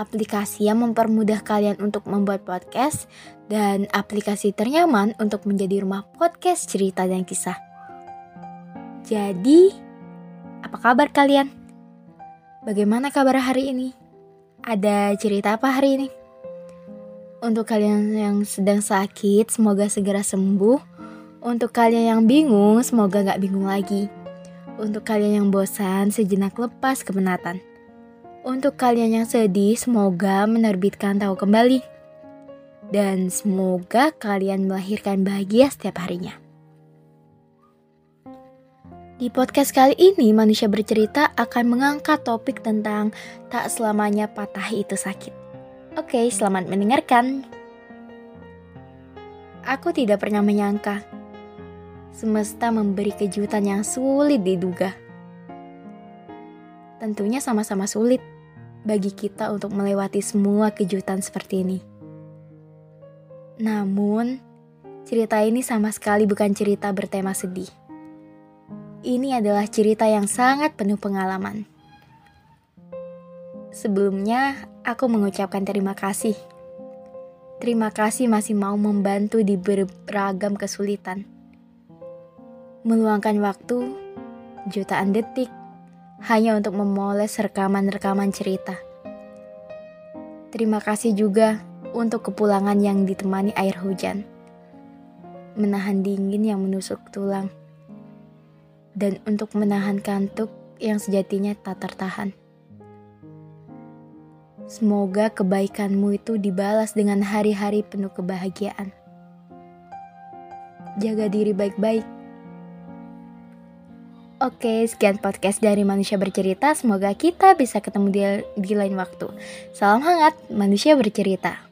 aplikasi yang mempermudah kalian untuk membuat podcast, dan aplikasi ternyaman untuk menjadi rumah podcast cerita dan kisah. Jadi, apa kabar kalian? Bagaimana kabar hari ini? Ada cerita apa hari ini? Untuk kalian yang sedang sakit, semoga segera sembuh. Untuk kalian yang bingung, semoga gak bingung lagi. Untuk kalian yang bosan, sejenak lepas kepenatan. Untuk kalian yang sedih, semoga menerbitkan tahu kembali. Dan semoga kalian melahirkan bahagia setiap harinya. Di podcast kali ini, manusia bercerita akan mengangkat topik tentang tak selamanya patah itu sakit. Oke, selamat mendengarkan. Aku tidak pernah menyangka semesta memberi kejutan yang sulit diduga tentunya sama-sama sulit bagi kita untuk melewati semua kejutan seperti ini. Namun, cerita ini sama sekali bukan cerita bertema sedih. Ini adalah cerita yang sangat penuh pengalaman. Sebelumnya, aku mengucapkan terima kasih. Terima kasih masih mau membantu di beragam kesulitan. Meluangkan waktu, jutaan detik, hanya untuk memoles rekaman-rekaman cerita. Terima kasih juga untuk kepulangan yang ditemani air hujan, menahan dingin yang menusuk tulang, dan untuk menahan kantuk yang sejatinya tak tertahan. Semoga kebaikanmu itu dibalas dengan hari-hari penuh kebahagiaan. Jaga diri baik-baik Oke, sekian podcast dari Manusia Bercerita. Semoga kita bisa ketemu di, di lain waktu. Salam hangat, Manusia Bercerita.